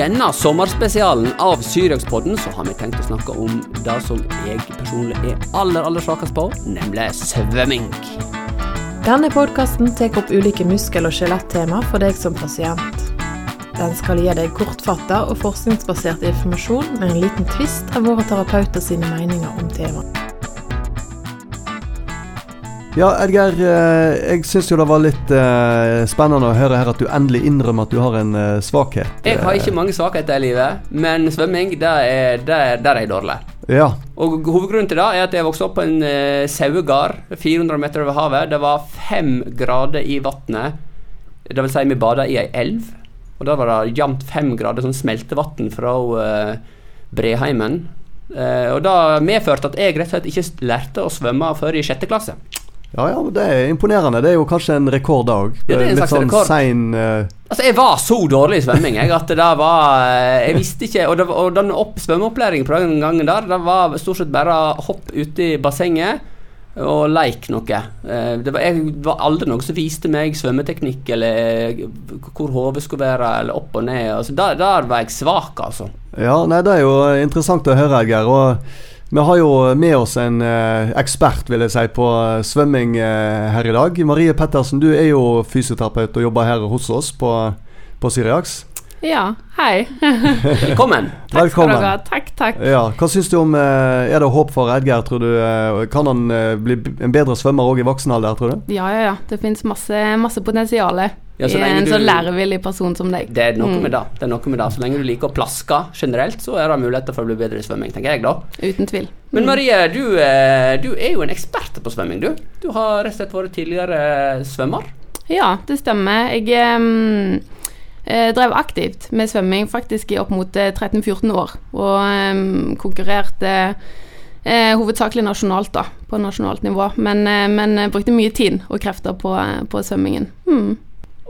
denne sommerspesialen av Syriakspodden så har vi tenkt å snakke om det som jeg personlig er aller, aller svakest på, nemlig svømming. Denne podkasten tar opp ulike muskel- og skjelettema for deg som pasient. Den skal gi deg kortfatta og forskningsbasert informasjon med en liten tvist av våre terapeuter sine meninger om temaet. Ja, Edgeir. eh, Jeg syns jo det var litt eh, spennende å høre her at du endelig innrømmer at du har en eh, svakhet. Jeg har ikke mange svakheter i livet, men svømming, det er, det er, der er jeg dårlig. Ja. Og hovedgrunnen til det er at jeg vokste opp på en uh, sauegard 400 meter over havet. Det var fem grader i vannet. Det vil si, vi bada i ei elv. Og da var det jevnt fem grader sånn smeltevann fra uh, Breheimen. Og det medførte at jeg rett og slett ikke lærte å svømme før i sjette klasse. Ja, ja, men det er imponerende. Det er jo kanskje en rekord da òg. Ja, det en Litt slags sånn rekord. sein uh... Altså, jeg var så dårlig i svømming jeg, at det var eh, Jeg visste ikke Og, det, og den opp, svømmeopplæringen på den gangen der, det var stort sett bare hopp ute i bassenget og leik noe. Eh, Det var, jeg var aldri noen som viste meg svømmeteknikk eller eh, hvor hodet skulle være, eller opp og ned. Altså, der, der var jeg svak, altså. Ja, nei, det er jo interessant å høre, Geir. Og vi har jo med oss en eh, ekspert, vil jeg si, på eh, svømming eh, her i dag. Marie Pettersen, du er jo fysioterapeut og jobber her hos oss på, på Syriax. Ja, hei. Velkommen. Takk skal du dere ha. Takk, takk. Ja, Hva syns du om eh, Er det håp for Edgar, tror du? eh, Kan han eh, bli en bedre svømmer òg i voksen alder, tror du? Ja, ja, ja. Det fins masse, masse potensial Ja, så i en du- så lærevillig person som deg. Det er noe Mm. med det. det er noe med det. Så lenge du liker å plaske generelt, så er det muligheter for å bli bedre i svømming, tenker jeg da. Uten tvil. Men Mm. Marie, du, du er jo en ekspert på svømming, du. Du har rett og slett vært tidligere svømmer. Ja, det stemmer. Jeg eh, drev aktivt med svømming faktisk i opp mot eh, 13-14 år. Og em, konkurrerte eh, hovedsakelig nasjonalt, da. På nasjonalt nivå. Men, eh, men eh, brukte mye tid og krefter på, eh, på svømmingen. Mm.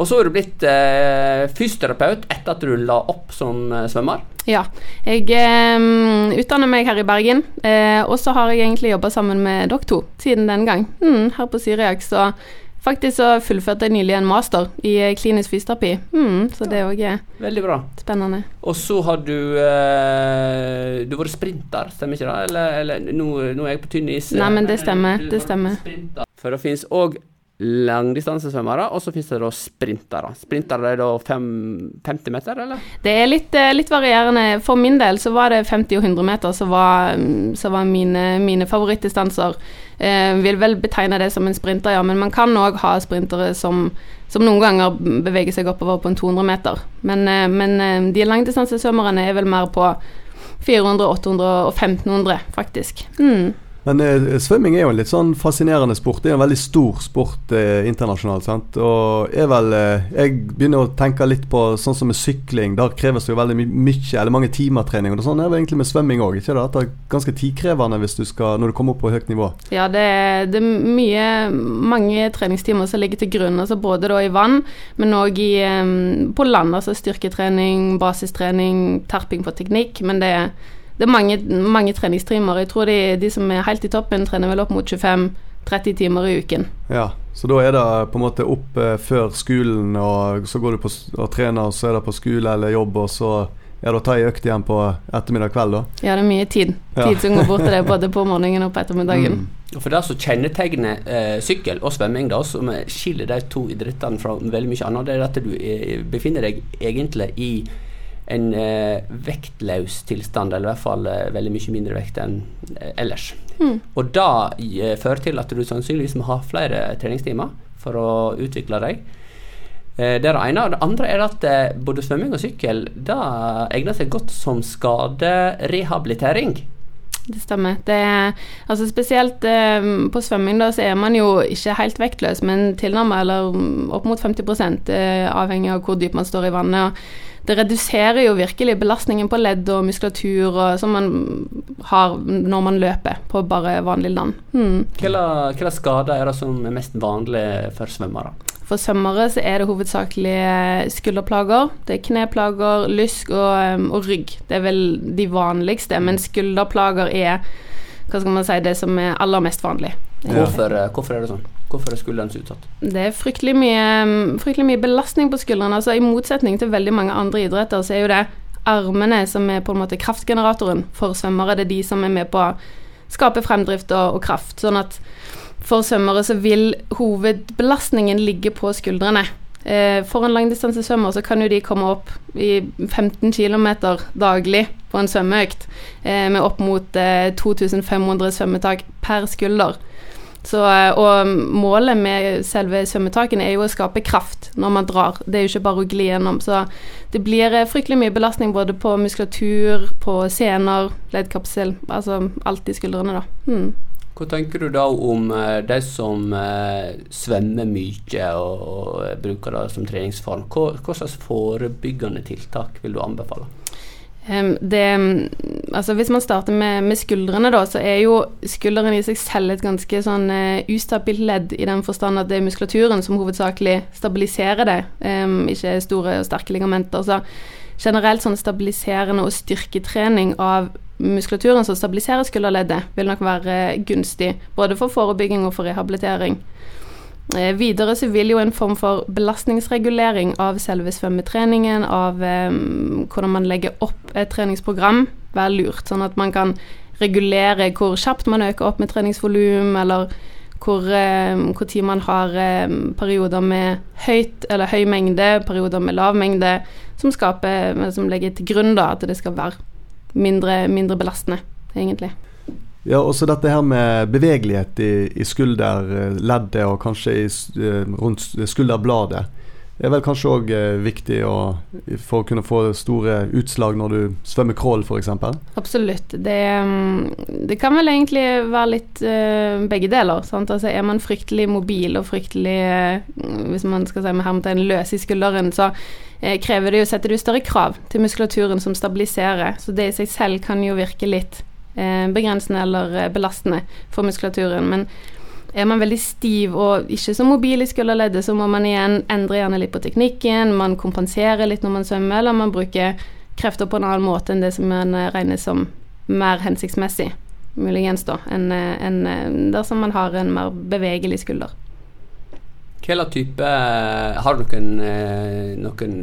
Og så er du blitt eh, fysioterapeut etter at du la opp som eh, svømmer. Ja. Jeg eh, utdanner meg her i Bergen, eh, og så har jeg egentlig jobba sammen med dere to siden den gang, mm, her på Syriak. Så faktisk så fullførte jeg nylig en master i eh, klinisk fysioterapi, mm, så det er òg Veldig bra. spennende. Og så har du eh, Du har vært sprinter, stemmer ikke det? Eller, eller nå, nå er jeg på tynn is. Nei, men det Eh, stemmer, det stemmer. For det finnes òg langdistansesvømmere, og så finnes det da sprintere. Sprintere er da fem, 50 meter, eller? Det er litt, eh, litt varierende. For min del så var det 50 og 100 meter som var, mm, var mine, mine favorittdistanser. Eh, vil vel betegne det som en sprinter, ja, men man kan òg ha sprintere som, som noen ganger beveger seg oppover på en 200 meter. Men, eh, men eh, de langdistansesvømmerne er vel mer på 400, 800 og 1500, faktisk. Mm. Men eh, svømming er jo en litt sånn fascinerende sport. Det er en veldig stor sport eh, internasjonalt. sant? Og er vel eh, Jeg begynner å tenke litt på sånn som med sykling. Der kreves det jo veldig my mye, eller mange timer trening. Og sånn er det egentlig med svømming òg. Det? Det er ganske tidkrevende hvis du skal, når du kommer opp på høyt nivå. Ja, det, er- det er mye, mange treningstimer som ligger til grunn, altså både da i vann, men òg på land. Altså styrketrening, basistrening, terping på teknikk. Men det, er- det er mange, mange treningstimer. Jeg tror de, de som er helt i toppen, trener vel opp mot 25-30 timer i uken. Ja, Så da er det på en måte opp eh, før skolen, og så går du på og trener, og så er det på skole eller jobb, og så er det å ta ei økt igjen på ettermiddag kveld, da. Ja, det er mye tid. Ja. Tid som går bort til det, både på morgenen og på ettermiddagen. Mm. For det som kjennetegner eh, sykkel og svømming, da, som skiller de to idrettene fra veldig mye annet, det er at du eh, befinner deg egentlig i en eh, vektløs tilstand, eller i hvert fall eh, veldig mye mindre vekt enn eh, ellers. Mm. Og det fører til at du sannsynligvis må ha flere treningstimer for å utvikle deg. Eh, Det er det ene. Og det andre er at både svømming og sykkel det egner seg godt som skaderehabilitering. Det stemmer. Det er, altså spesielt eh, på svømming da, så er man jo ikke helt vektløs, men tilnærmet eller opp mot 50 eh, avhengig av hvor dypt man står i vannet. og det reduserer jo virkelig belastningen på ledd og muskulatur og, som man har når man løper på bare vanlig land. Hmm. Hvilke skader er det som er mest vanlig for svømmere? For svømmere så er det hovedsakelig eh, skulderplager. Det er kneplager, lysk og, eh, og rygg. Det er vel de vanligste, men skulderplager er hva skal man si, det som er aller mest vanlig. Hvorfor, eh, hvorfor er det sånn? Hvorfor er så utsatt? Det er fryktelig mye, fryktelig mye belastning på skuldrene. Altså, I motsetning til veldig mange andre idretter så er jo det armene som er på en måte kraftgeneratoren for svømmere. Det er de som er med på å skape fremdrift og, og kraft. Sånn at for svømmere så vil hovedbelastningen ligge på skuldrene. Eh, for en langdistansesvømmer så kan jo de komme opp i 15 km daglig på en svømmeøkt eh, med opp mot eh, 2500 svømmetak per skulder. Så, eh, og målet med selve svømmetakene er jo å skape kraft når man drar. Det er jo ikke bare å gli gjennom. Så det blir eh, fryktelig mye belastning både på muskulatur, på sener, leddkapsel, altså alt i skuldrene, da. Hmm. Hva tenker du da om eh, de som svømmer mye og bruker det som treningsform? Hva, hva, slags forebyggende tiltak vil du anbefale? Det, altså hvis man starter med, med, skuldrene, da, så er jo skulderen i seg selv et ganske sånn uh, ustabilt ledd, i den forstand at det er muskulaturen som hovedsakelig stabiliserer det, um, ikke store og sterke ligamenter. Så generelt sånn stabiliserende og styrketrening av muskulaturen som stabiliserer skulderleddet, vil nok være gunstig. Både for forebygging og for rehabilitering. Eh, videre så vil jo en form for belastningsregulering av selve svømmetreningen, av eh, hvordan man legger opp et treningsprogram, være lurt. Sånn at man kan regulere hvor kjapt man øker opp med treningsvolum, eller hvor, eh, hvor tid man har perioder med høyt høy mengde, perioder med lav mengde, som, skaper, som legger til grunn da, at det skal være mindre, mindre belastende, egentlig. Ja, også dette her med bevegelighet i, i skulderleddet og kanskje i, eh, rundt skulderbladet er vel kanskje òg eh, viktig å, for å kunne få store utslag når du svømmer crawl f.eks.? Absolutt. Det, mm, det, kan vel egentlig være litt uh, begge deler. Altså, er man fryktelig mobil og fryktelig, hvis man skal si med hermetegn, løs i skulderen, så krever det jo, setter du større krav til muskulaturen som stabiliserer. Så det i seg selv kan jo virke litt begrensende eller belastende for muskulaturen. men er man veldig stiv og ikke så mobil i skulderleddet, så må man igjen endre gjerne litt på teknikken, man kompenserer litt når man svømmer, eller man bruker krefter på en annen måte enn det som man eh, regner som mer hensiktsmessig, muligens, da, enn en, eh, dersom man har en mer bevegelig skulder. Hva type Har du noen, eh, noen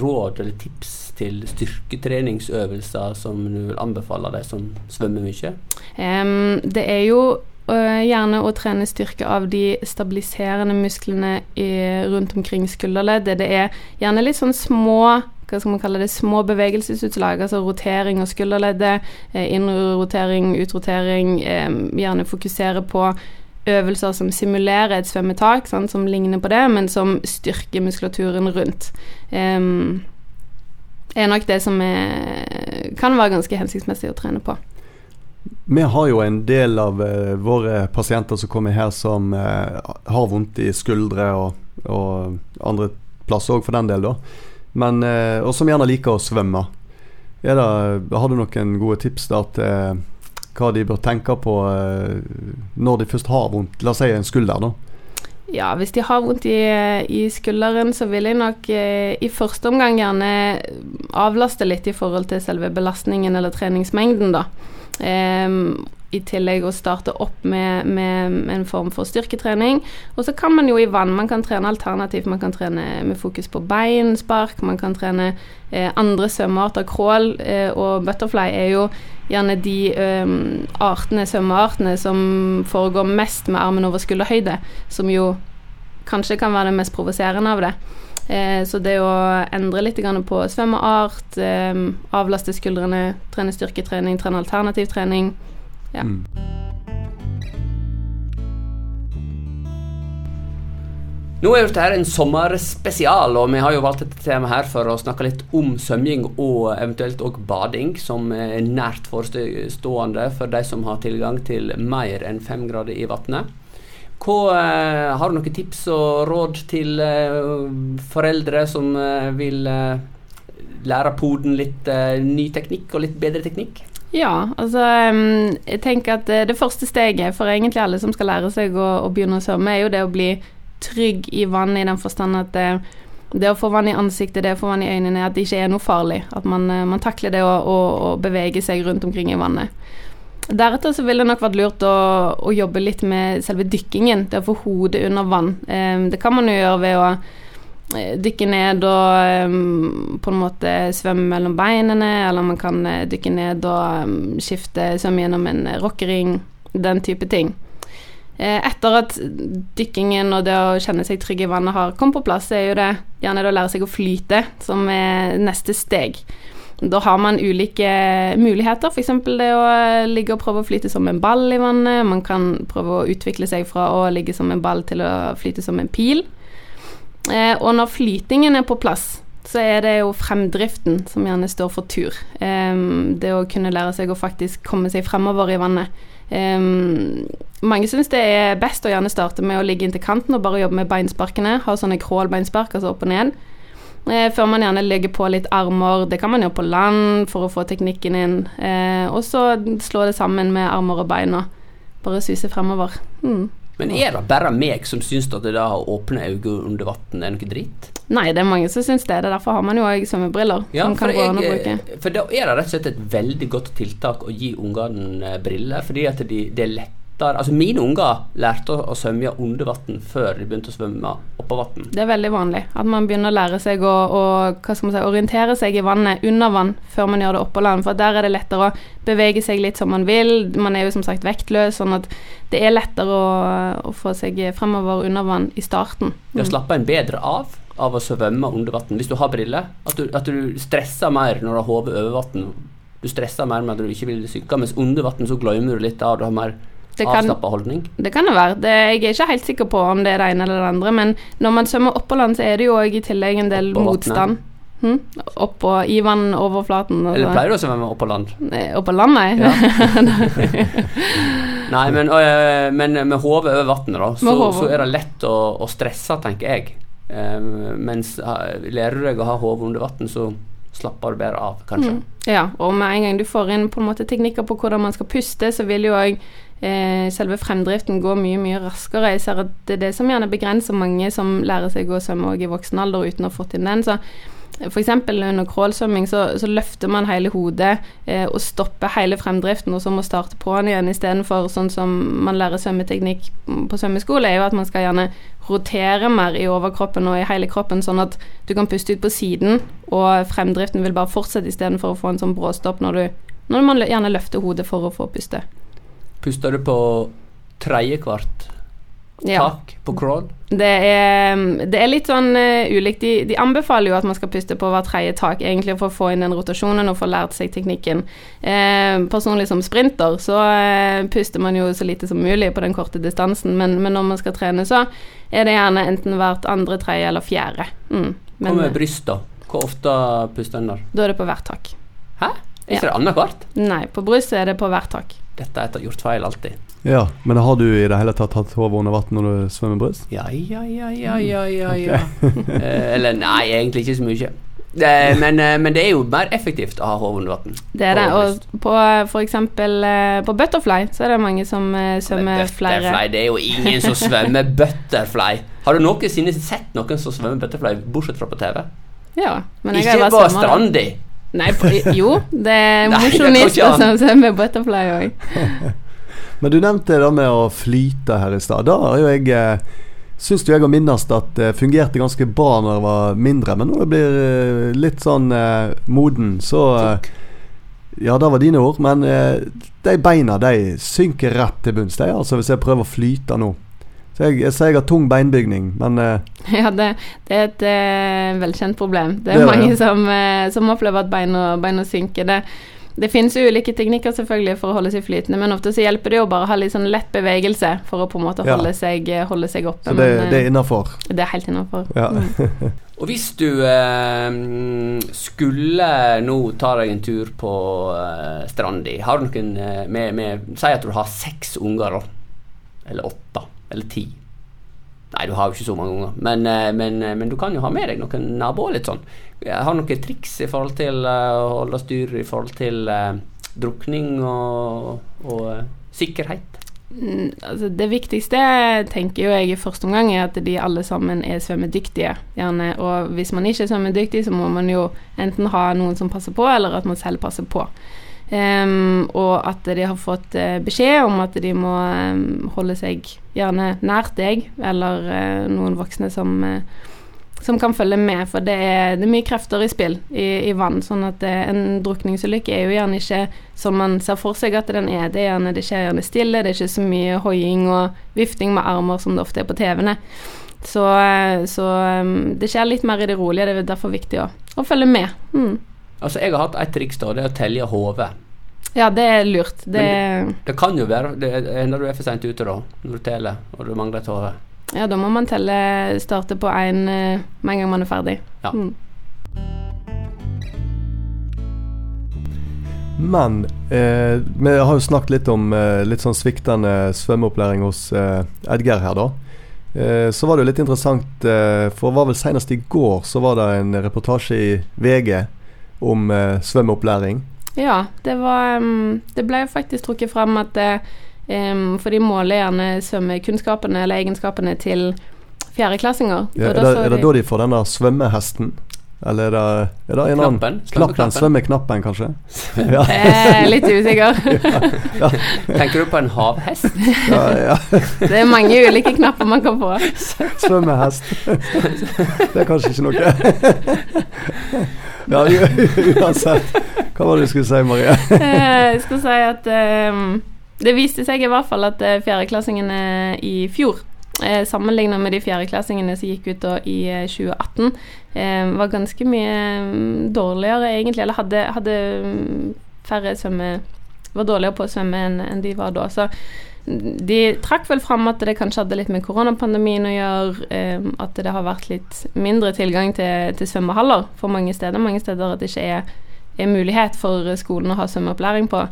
råd eller tips til styrketreningsøvelser som du vil anbefale de som svømmer mye? Um, det er jo Uh, gjerne å trene styrke av de stabiliserende musklene i, rundt omkring skulderleddet. Det er gjerne litt sånn små hva skal man kalle det, små bevegelsesutslag, altså rotering av skulderleddet, eh, innrotering, utrotering. Eh, gjerne fokusere på øvelser som simulerer et svømmetak, sant, som ligner på det, men som styrker muskulaturen rundt. Um, er nok det som er, kan være ganske hensiktsmessig å trene på. Vi har jo en del av uh, våre pasienter som kommer her som uh, har vondt i skuldre og, og andre plasser òg, for den del, da. Men, uh, og som gjerne liker å svømme. Det, har du noen gode tips der til hva de bør tenke på når de først har vondt? La oss si en skulder, da. Ja, hvis de har vondt i, i skulderen, så vil jeg nok eh, i første omgang gjerne avlaste litt i forhold til selve belastningen eller treningsmengden, da. Um, I tillegg å starte opp med, med, en form for styrketrening. Og så kan man jo i vann, man kan trene alternativt. Man kan trene med fokus på beinspark, man kan trene eh, andre svømmearter. Crawl eh, og butterfly er jo gjerne de eh, artene, svømmeartene som foregår mest med armen over skulderhøyde, som jo kanskje kan være det mest provoserende av det. Eh, så det å endre litt på svømmeart, eh, avlaste skuldrene, trene styrketrening, trene alternativ trening ja. Mm. Nå er dette en sommerspesial, og vi har jo valgt dette temaet her for å snakke litt om svømming og eventuelt òg bading, som er nært forestående for de som har tilgang til mer enn fem grader i vannet. Uh, har du noen tips og råd til uh, foreldre som uh, vil lære poden litt ny teknikk og litt bedre teknikk? Ja, altså jeg tenker at det første steget for egentlig alle som skal lære seg å, å begynne å svømme, er jo det å bli trygg i vann i den forstand at det, det å få vann i ansiktet, det å få vann i øynene, at det ikke er noe farlig. At man, man takler det å, å, å bevege seg rundt omkring i vannet. Deretter så ville det nok vært lurt å, å, jobbe litt med selve dykkingen, det å få hodet under vann. Eh, det kan man jo gjøre ved å eh, dykke ned og på en måte svømme mellom beinene, eller man kan uh, dykke ned og skifte svømme gjennom en rockering, den type ting. Eh, etter at dykkingen og det å kjenne seg trygg i vannet har kommet på plass, er jo det gjerne det å lære seg å flyte som er neste steg. Da har man ulike muligheter, f.eks. det å ligge og prøve å flyte som en ball i vannet. Man kan prøve å utvikle seg fra å ligge som en ball til å flyte som en pil. Eh, og når flytingen er på plass, så er det jo fremdriften som gjerne står for tur. Eh, det å kunne lære seg å faktisk komme seg fremover i vannet. Um, mange syns det er best å gjerne starte med å ligge inntil kanten og bare jobbe med beinsparkene. Ha sånne crawl-beinspark, altså opp og ned. Uh, før man gjerne legger på litt armer. Det kan man gjøre på land for å få teknikken inn. Uh, og så slå det sammen med armer og bein og bare suse fremover. Mm. Men er det bare meg som syns at det å åpne øynene under vann er noe dritt? Nei, det er mange som syns det. Derfor har man jo òg svømmebriller. Ja, som kan gå an å bruke. for da er det rett og slett et veldig godt tiltak å gi ungene eh, briller, fordi at de, det er lettere Altså mine unger lærte å, å svømme under vann før de begynte å svømme oppå vann. Det er veldig vanlig at man begynner å lære seg å, å si, orientere seg i vannet under vann før man gjør det oppå land. For der er det lettere å bevege seg litt som man vil. Man er jo som sagt vektløs, sånn at det er lettere å, å få seg fremover under vann i starten. Da å slappe en bedre av av å svømme under vann hvis du har briller. At du, at du stresser mer når du har hodet over vann. Du stresser mer med at du ikke vil synke, mens under vann så glemmer du litt av du har mer Det kan- avslappa holdning. Det kan det være. Det, jeg er ikke helt sikker på om det er det ene eller det andre, men når man svømmer oppå land, så er det jo òg i tillegg en del motstand. Hm? Oppå i vannoverflaten. Eller Altså. pleier du å svømme oppå land? Eh, Oppå land, nei. Nei, men, øh, men med hodet over vannet, da, så, så er det lett å, å stresse, tenker jeg. Eh, mens lærer du deg å ha hodet under vann, så slapper du bedre av, kanskje. Mm. Ja, og med en gang du får inn på en måte teknikker på hvordan man skal puste, så vil jo òg selve fremdriften går mye, mye raskere. Jeg ser at det er det som gjerne begrenser mange som lærer seg å svømme i voksen alder uten å ha fått inn den. Så F.eks. under crawlsvømming så, så løfter man hele hodet eh, og stopper hele fremdriften, og så må starte på'n igjen istedenfor sånn som man lærer svømmeteknikk på svømmeskole, er jo at man skal gjerne rotere mer i overkroppen og i hele kroppen, sånn at du kan puste ut på siden, og fremdriften vil bare fortsette istedenfor å få en sånn bråstopp når du når man gjerne løfter hodet for å få puste. Puster du på tredje kvart Ja. tak på crawl? Det er, det er litt sånn uh, ulikt. De, de anbefaler jo at man skal puste på hver tredje tak, egentlig for å få inn den rotasjonen og få lært seg teknikken. Uh, personlig som sprinter så uh, puster man jo så lite som mulig på den korte distansen, men, men når man skal trene, så er det gjerne enten hvert andre, tredje eller fjerde. Mm. Hva med bryst, da? Hvor ofte puster en der? da er det på hvert tak. Hæ? Er ikke det annethvert? Nei, på bryst er det på hvert tak. Dette har jeg gjort feil alltid. Ja, men har du i det hele tatt hatt hodet under vann når du svømmer bryst? Ja, ja, ja, ja, ja, ja, ja. Eh, eller nei, egentlig ikke så mye. Eh, men, eh, men det er jo mer effektivt å ha hodet under vann. Det er det. Og på eh, på butterfly så er det mange som svømmer flere Butterfly, det er jo ingen som svømmer butterfly. Har du noensinne sett noen som svømmer butterfly, bortsett fra på TV? Ja, men jeg Ikke har bare. Strandi. Nei, på, jo, det er Nei, som ser med mosjonister som svømmer butterfly òg. Men du nevnte det med å flyte her i stad. Da har jo jeg eh, Syns jo jeg å minnes at det fungerte ganske bra når jeg var mindre, men når jeg blir eh, litt sånn eh, moden, så Takk. Ja, det var dine ord, men eh, de beina de synker rett til bunns, de, altså, hvis jeg prøver å flyte nå. Så jeg, jeg sier jeg har tung beinbygning, men uh, Ja, det, det er et uh, velkjent problem. Det er det, mange ja. som, uh, som opplever at beina, beina synker. Det, det finnes ulike teknikker selvfølgelig for å holde seg flytende, men ofte så hjelper det jo bare å ha litt sånn lett bevegelse for å på en måte Ja. holde, seg, holde seg oppe. så det, men, det er innafor. det er helt innafor. Ja. Mm. Og hvis du eh, skulle nå ta deg en tur på eh, Strandi Har du noen eh, med, med Si at du har seks unger, da. Eller åtte. Eller ti. Nei, du har jo ikke så mange unger. Men, eh, men, eh, men du kan jo ha med deg noen naboer litt sånn. Har noen triks i forhold til eh, å holde styr i forhold til uh, drukning og, og uh, sikkerhet? Mm, altså det viktigste tenker jo jeg i første omgang er at de alle sammen er svømmedyktige. Gjerne. Og hvis man ikke er svømmedyktig, så må man jo enten ha noen som passer på, eller at man selv passer på. Ehm, og at de har fått eh, beskjed om at de må um, holde seg gjerne nært deg, eller uh, noen voksne som, uh, som kan følge med, for det er, det er mye krefter i spill i, i vann. sånn at uh, en drukningsulykke er jo gjerne ikke som man ser for seg at den er. Det, er gjerne, det skjer gjerne stille, det er ikke så mye hoiing og vifting med armer som det ofte er på TV-ene. Så, så um, det skjer litt mer i det rolige, det er derfor viktig å, å følge med. Mm. Altså, jeg har hatt ett triks, da. Det er å telle hodet. Ja, det er lurt. Det, Det kan jo være det hender du er for seint ute, da, når du teller, og du mangler et hode. ja, da må man telle, starte på én med en gang man er ferdig. Ja. Mm. Men eh, vi har jo snakket litt om eh, litt sånn sviktende svømmeopplæring hos eh, Edgar her, da. Eh, så var det jo litt interessant, eh, for det var vel senest i går så var det en reportasje i VG om eh, svømmeopplæring. Ja, det var um, Det ble faktisk trukket fram at um, For de måler gjerne svømmekunnskapene eller egenskapene til fjerdeklassinger. Ja, er, det, er det da de får denne svømmehesten? Eller er det, er det en annen Knappen? Knappen, Svømmeknappen. kanskje? Ja, er litt usikker. Tenker du på en havhest? ja, ja. Det er mange ulike knapper man kan få. Svømmehest. Det er kanskje ikke noe. Ja, uansett. Hva var det du skulle si, Marie? Eh, Jeg skulle si at um, det viste seg i hvert fall at eh, fjerdeklassingene i fjor eh, Sammenlignet med de fjerdeklassingene som gikk ut da i eh, 2018, eh, var ganske mye mm, dårligere, egentlig. Eller hadde, hadde mm, færre svømme Var dårligere på å svømme enn en de var da. Så de trakk vel fram at det kanskje hadde litt med koronapandemien å gjøre, eh, at det har vært litt mindre tilgang til, til svømmehaller for mange steder. Mange steder at det ikke er, er mulighet for skolen å ha svømmeopplæring på.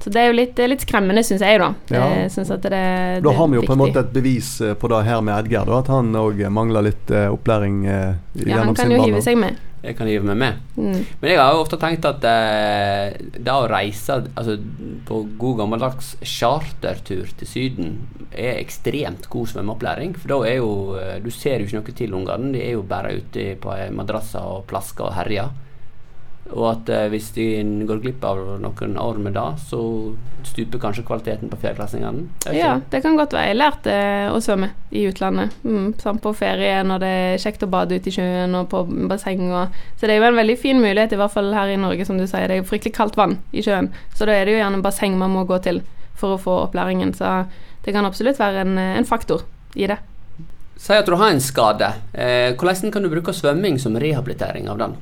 Så det er jo litt, litt skremmende, syns jeg, da. Ja. Jeg synes at det, det Da har vi jo på en måte et bevis eh, på det her med Edgar, da, at han òg mangler litt eh, opplæring eh, Ja, han kan jo hive seg med. Jeg kan hive meg med. Mm. Men jeg har jo ofte tenkt at eh, det å reise altså, på god gammeldags chartertur til Syden er ekstremt god svømmeopplæring. For da er jo eh, Du ser jo ikke noe til ungene. De er jo bare ute på eh, madrasser og plasker og herjer. Og at eh, hvis de går glipp av noen år med det, så stuper kanskje kvaliteten på fjerdeklassingene. Ja, det kan godt være. Jeg lærte å svømme i utlandet. Mm, samt på ferie når det er kjekt å bade ute i sjøen og på basseng. Og, så det er jo en veldig fin mulighet, i hvert fall her i Norge, som du sier. Det er fryktelig kaldt vann i sjøen. Så da er det jo gjerne basseng man må gå til for å få opplæringen. Så det kan absolutt være en, en faktor i det. Si at du har en skade. Eh, hvordan kan du bruke svømming som rehabilitering av den?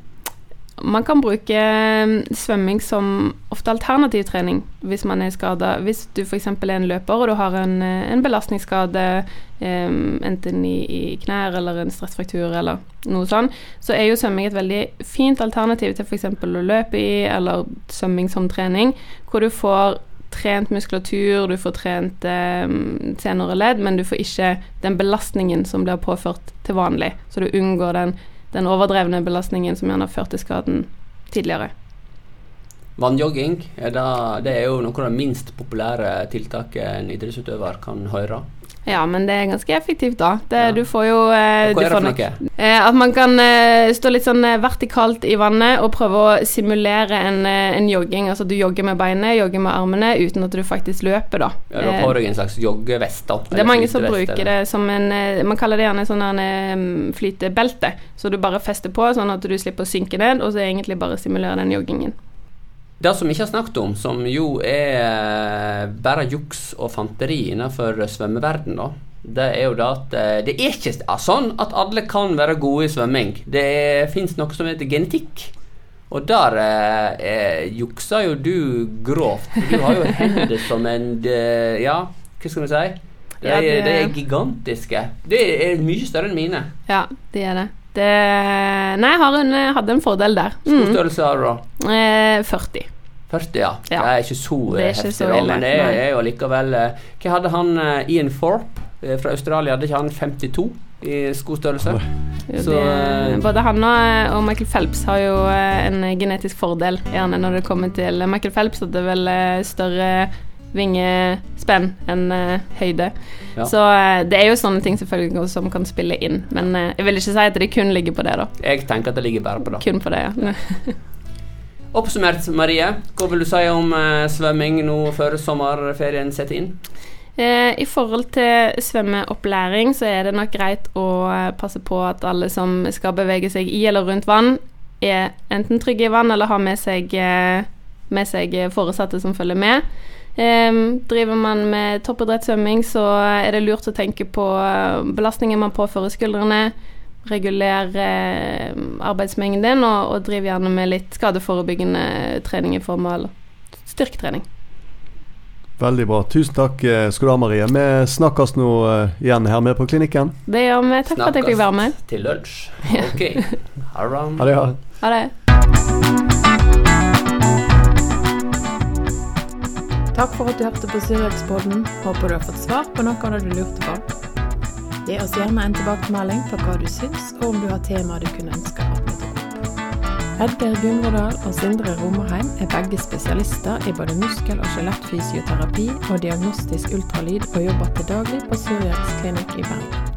Man kan bruke mm, svømming som ofte alternativ trening hvis man er skada. Hvis du f.eks. er en løper og du har en, eh, en belastningsskade, um, enten i, i knær eller en stressfraktur eller noe sånt, så er jo svømming et veldig fint alternativ til f.eks. å løpe i, eller svømming som trening, hvor du får trent muskulatur, du får trent um, senere ledd, men du får ikke den belastningen som blir påført til vanlig. Så du unngår den, den overdrevne belastningen som gjerne har ført til skaden tidligere. Vannjogging det, det er jo noe av det minst populære tiltaket en idrettsutøver kan høre. Ja, men det er ganske effektivt, da. Det, Ja. Du får jo eh, Hva er det for noe? Eh, at man kan eh, stå litt sånn eh, vertikalt i vannet og prøve å simulere en, eh, en jogging. Altså du jogger med beinet, jogger med armene, uten at du faktisk løper, da. Ja, du har du på deg en slags joggevest. da, det er mange som bruker eller- det som en eh, Man kaller det gjerne sånn en eh, flytebelte. Så du bare fester på, sånn at du slipper å synke ned, og så egentlig bare simulere den joggingen. Det som vi ikke har snakket om, som jo er eh, bare juks og fanteri innenfor svømmeverden, da, det er jo det at eh, det er ikke ja, sånn at alle kan være gode i svømming. Det fins noe som heter genetikk. Og der eh, eh, jukser jo du grovt. Du har jo hender som en Ja, hva skal vi si? De, Ja, er, de det er gigantiske. Det er mye større enn mine. Ja, det er det. Det nei, jeg har en, hadde en fordel der. Hvor Mm. størrelse har du, da? Eh, 40. 40, ja. Ja. Det er ikke så Det er ikke heftig, så ille, men det er, er jo likevel eh, Hva hadde han eh, Ian Thorpe fra Australia? Hadde ikke han 52 i skostørrelse? Jo, Så, det, både han og, og Michael Phelps har jo en genetisk fordel, gjerne når det kommer til Michael Phelps, at det er vel større vingespenn enn eh, høyde. Ja. Så eh, det er jo sånne ting selvfølgelig som kan spille inn, men eh, jeg vil ikke si at det kun ligger på det, da. Jeg tenker at det ligger bare på det. Kun på det, ja. Oppsummert, Marie. Hva vil du si om svømming nå før sommerferien setter inn? I forhold til svømmeopplæring så er det nok greit å passe på at alle som skal bevege seg i eller rundt vann, er enten trygge i vann eller har med seg, med seg foresatte som følger med. Eh, driver man med toppidrettssvømming, så er det lurt å tenke på eh, belastningen man påfører skuldrene. Regulere arbeidsmengden arbeidsmengden, og, og driv gjerne med litt skadeforebyggende trening i form av styrketrening. Veldig bra. Tusen takk eh, skal du ha, Marie. Vi snakkes nå eh, igjen her med på klinikken. Det gjør vi. Takk for at jeg fikk være med. til lunsj. Ok. Ha det Takk for at du hørte på Syriakspodden. Håper du har fått svar på noe av det du lurte på. Gi oss gjerne en tilbakemelding på hva du syns, og om du har temaer du kunne ønske at vi opp. Edgar Gunvordal og Sindre Romerheim er begge spesialister i både muskel- og skjelettfysioterapi og diagnostisk ultralyd, og jobber til daglig på Syriaks klinikk i Bergen.